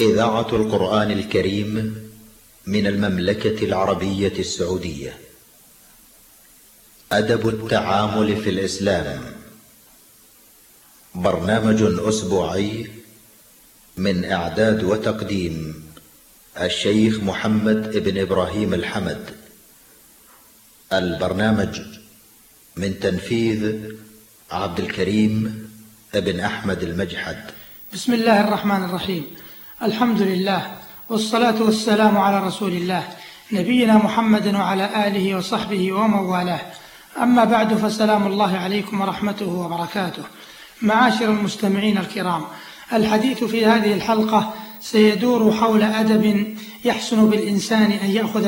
إذاعة القرآن الكريم من المملكة العربية السعودية. أدب التعامل في الإسلام. برنامج أسبوعي من إعداد وتقديم الشيخ محمد بن إبراهيم الحمد. البرنامج من تنفيذ عبد الكريم بن أحمد المجحد. بسم الله الرحمن الرحيم. الحمد لله والصلاة والسلام على رسول الله نبينا محمد وعلى آله وصحبه ومن والاه أما بعد فسلام الله عليكم ورحمته وبركاته. معاشر المستمعين الكرام الحديث في هذه الحلقة سيدور حول أدب يحسن بالإنسان أن يأخذ